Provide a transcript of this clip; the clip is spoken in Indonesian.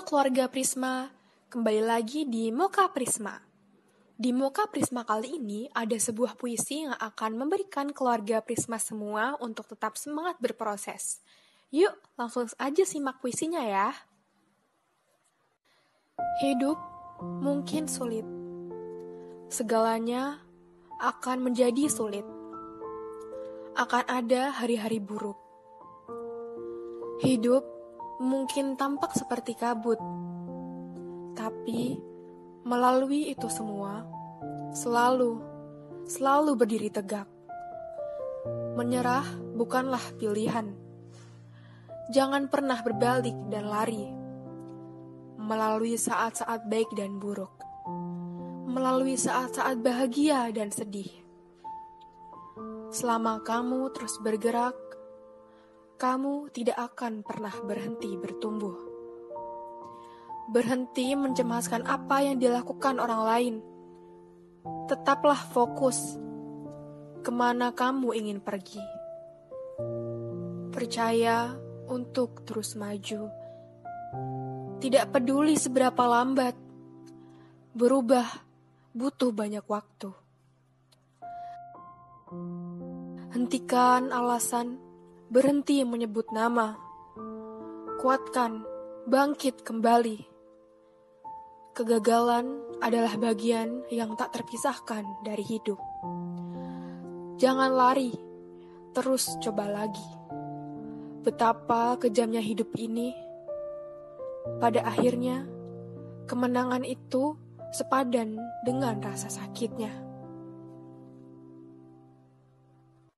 keluarga Prisma, kembali lagi di Moka Prisma. Di Moka Prisma kali ini ada sebuah puisi yang akan memberikan keluarga Prisma semua untuk tetap semangat berproses. Yuk, langsung aja simak puisinya ya. Hidup mungkin sulit. Segalanya akan menjadi sulit. Akan ada hari-hari buruk. Hidup mungkin tampak seperti kabut, tapi melalui itu semua, selalu, selalu berdiri tegak. Menyerah bukanlah pilihan. Jangan pernah berbalik dan lari. Melalui saat-saat baik dan buruk. Melalui saat-saat bahagia dan sedih. Selama kamu terus bergerak, kamu tidak akan pernah berhenti bertumbuh. Berhenti mencemaskan apa yang dilakukan orang lain. Tetaplah fokus ke mana kamu ingin pergi. Percaya untuk terus maju. Tidak peduli seberapa lambat, berubah butuh banyak waktu. Hentikan alasan berhenti menyebut nama. Kuatkan, bangkit kembali. Kegagalan adalah bagian yang tak terpisahkan dari hidup. Jangan lari, terus coba lagi. Betapa kejamnya hidup ini. Pada akhirnya, kemenangan itu sepadan dengan rasa sakitnya.